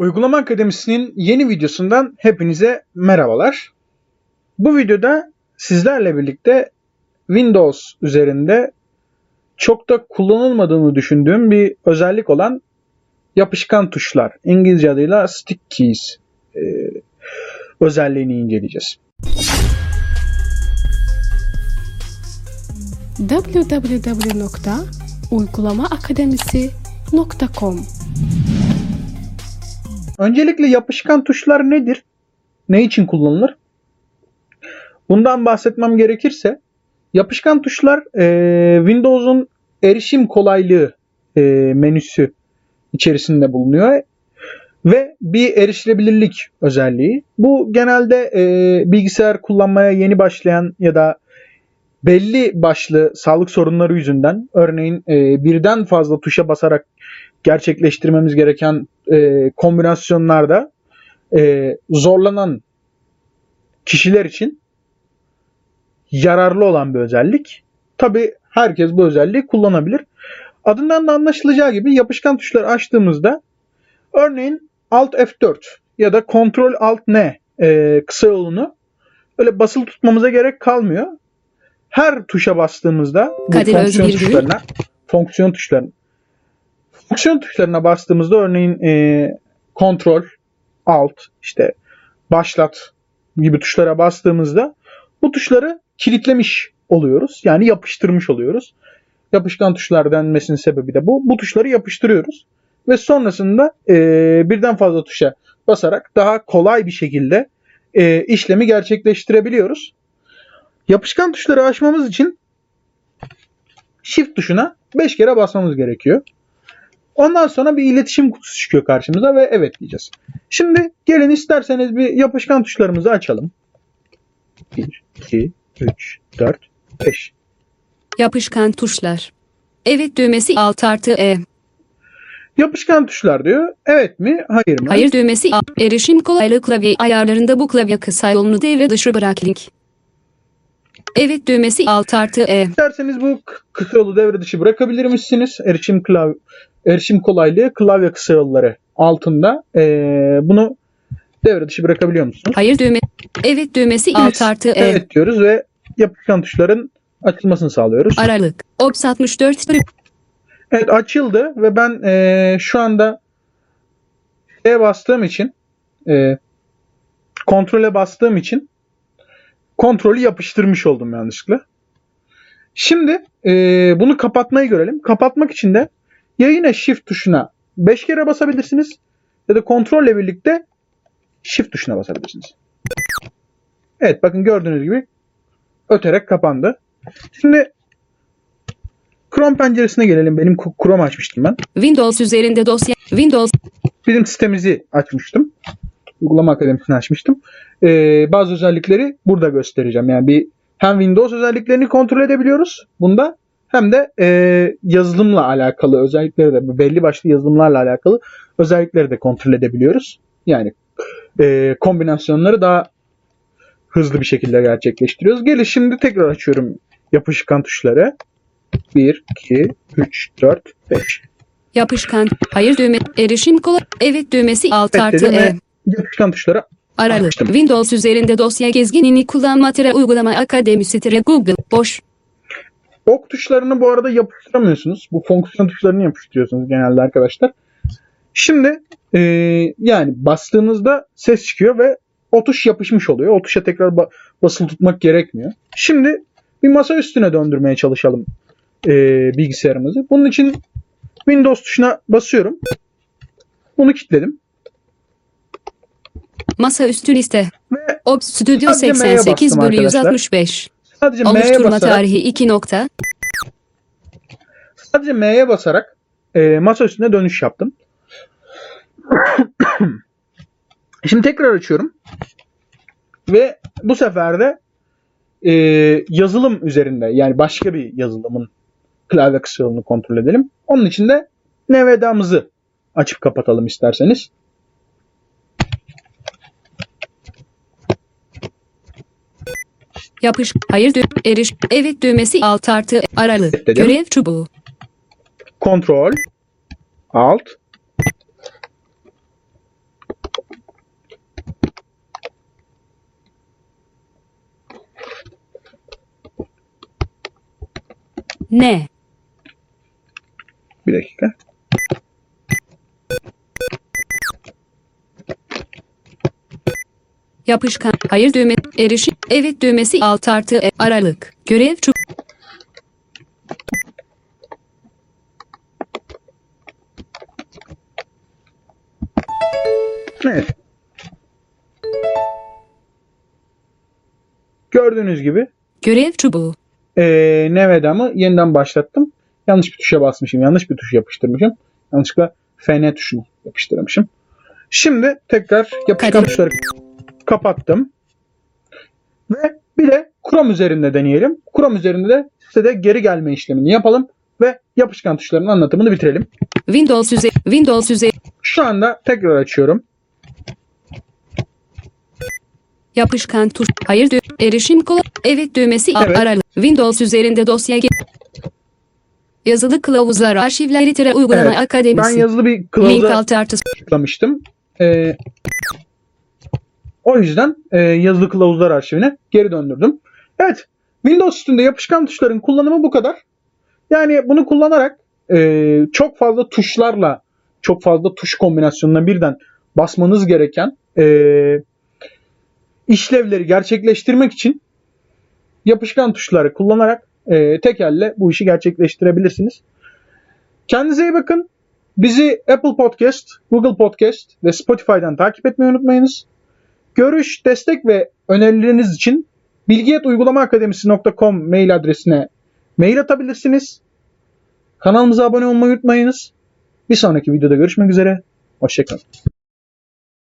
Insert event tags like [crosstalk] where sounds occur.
Uygulama Akademisi'nin yeni videosundan hepinize merhabalar. Bu videoda sizlerle birlikte Windows üzerinde çok da kullanılmadığını düşündüğüm bir özellik olan yapışkan tuşlar, İngilizce adıyla stick keys e, özelliğini inceleyeceğiz. www.uygulamaakademisi.com Öncelikle yapışkan tuşlar nedir? Ne için kullanılır? Bundan bahsetmem gerekirse yapışkan tuşlar e, Windows'un erişim kolaylığı e, menüsü içerisinde bulunuyor ve bir erişilebilirlik özelliği. Bu genelde e, bilgisayar kullanmaya yeni başlayan ya da belli başlı sağlık sorunları yüzünden örneğin e, birden fazla tuşa basarak gerçekleştirmemiz gereken e, kombinasyonlarda e, zorlanan kişiler için yararlı olan bir özellik. Tabi herkes bu özelliği kullanabilir. Adından da anlaşılacağı gibi yapışkan tuşları açtığımızda örneğin Alt F4 ya da Ctrl Alt N e, kısa yolunu öyle basılı tutmamıza gerek kalmıyor. Her tuşa bastığımızda bu Kadir fonksiyon Özbirgül. tuşlarına fonksiyon tuşlarına fonksiyon tuşlarına bastığımızda örneğin e, Ctrl Alt işte başlat gibi tuşlara bastığımızda bu tuşları kilitlemiş oluyoruz. Yani yapıştırmış oluyoruz. Yapışkan tuşlar denmesinin sebebi de bu. Bu tuşları yapıştırıyoruz. Ve sonrasında e, birden fazla tuşa basarak daha kolay bir şekilde e, işlemi gerçekleştirebiliyoruz. Yapışkan tuşları açmamız için Shift tuşuna 5 kere basmamız gerekiyor. Ondan sonra bir iletişim kutusu çıkıyor karşımıza ve evet diyeceğiz. Şimdi gelin isterseniz bir yapışkan tuşlarımızı açalım. 1, 2, 3, 4, 5. Yapışkan tuşlar. Evet düğmesi alt artı E. Yapışkan tuşlar diyor. Evet mi? Hayır mı? Hayır düğmesi A. Erişim kolaylığı klavye ayarlarında bu klavye kısa yolunu devre dışı bırak link. Evet düğmesi alt artı E. İsterseniz bu kısa yolu devre dışı bırakabilir misiniz? Erişim klav erişim kolaylığı klavye kısa yolları altında eee, bunu devre dışı bırakabiliyor musunuz? Hayır düğme. Evet düğmesi alt artı E. Evet diyoruz ve yapışkan tuşların açılmasını sağlıyoruz. Aralık. Ops 64. Evet açıldı ve ben eee, şu anda şeye bastığım için eee, kontrole bastığım için kontrolü yapıştırmış oldum yanlışlıkla. Şimdi eee, bunu kapatmayı görelim. Kapatmak için de ya yine shift tuşuna 5 kere basabilirsiniz ya da kontrolle birlikte shift tuşuna basabilirsiniz. Evet bakın gördüğünüz gibi öterek kapandı. Şimdi Chrome penceresine gelelim. Benim Chrome açmıştım ben. Windows üzerinde dosya. Windows. Bizim sitemizi açmıştım. Uygulama akademisini açmıştım. Ee, bazı özellikleri burada göstereceğim. Yani bir hem Windows özelliklerini kontrol edebiliyoruz bunda hem de e, yazılımla alakalı özellikleri de belli başlı yazılımlarla alakalı özellikleri de kontrol edebiliyoruz. Yani e, kombinasyonları daha hızlı bir şekilde gerçekleştiriyoruz. Gelin şimdi tekrar açıyorum yapışkan tuşları. 1, 2, 3, 4, 5. Yapışkan. Hayır düğme. Erişim kolay. Evet düğmesi alt Evet artı E. yapışkan tuşlara Aralık. Açtım. Windows üzerinde dosya gezginini kullanma tire uygulama akademisi tire Google. Boş. Ok tuşlarını bu arada yapıştıramıyorsunuz. Bu fonksiyon tuşlarını yapıştırıyorsunuz genelde arkadaşlar. Şimdi e, yani bastığınızda ses çıkıyor ve o tuş yapışmış oluyor. O tuşa tekrar ba- basılı tutmak gerekmiyor. Şimdi bir masa üstüne döndürmeye çalışalım e, bilgisayarımızı. Bunun için Windows tuşuna basıyorum. Bunu kilitledim. Masa üstü liste. Ve Ops Studio Sadece M'ye 88 bastım bölü arkadaşlar. 165. sadece M'ye Oluşturma basarak tarihi 2 nokta. Sadece M'ye basarak e, masa üstüne dönüş yaptım. [coughs] Şimdi tekrar açıyorum. Ve bu sefer de e, yazılım üzerinde yani başka bir yazılımın klavye yolunu kontrol edelim. Onun için de NVDA'mızı açıp kapatalım isterseniz. Yapış. Hayır dü eriş. Evet düğmesi alt artı aralı. Görev çubuğu. Kontrol. Alt. Ne? Bir dakika. Yapışkan. Hayır düğme. Erişim. Evet düğmesi alt artı E. Aralık. Görev çub. Evet. Gördüğünüz gibi Görev çubuğu. ee, Nevedam'ı yeniden başlattım. Yanlış bir tuşa basmışım. Yanlış bir tuş yapıştırmışım. Yanlışlıkla FN tuşunu yapıştırmışım. Şimdi tekrar yapışkan tuşları kapattım. Ve bir de Chrome üzerinde deneyelim. Chrome üzerinde de size de geri gelme işlemini yapalım ve yapışkan tuşların anlatımını bitirelim. Windows üzeri. Windows üzeri. Şu anda tekrar açıyorum. Yapışkan tuş. Hayır düğme. Erişim kolay. Evet düğmesi Evet. aralık. Windows üzerinde dosya Yazılı kılavuzlar arşivleri tire uygulama Evet, Ben akademisi. yazılı bir kılavuza tıklamıştım. Ee, o yüzden e, yazılı kılavuzlar arşivine geri döndürdüm. Evet. Windows üstünde yapışkan tuşların kullanımı bu kadar. Yani bunu kullanarak e, çok fazla tuşlarla çok fazla tuş kombinasyonuna birden basmanız gereken e, işlevleri gerçekleştirmek için yapışkan tuşları kullanarak e, tek elle bu işi gerçekleştirebilirsiniz. Kendinize iyi bakın. Bizi Apple Podcast, Google Podcast ve Spotify'dan takip etmeyi unutmayınız. Görüş, destek ve önerileriniz için bilgiyetuygulamaaakademisi.com mail adresine mail atabilirsiniz. Kanalımıza abone olmayı unutmayınız. Bir sonraki videoda görüşmek üzere. Hoşçakalın.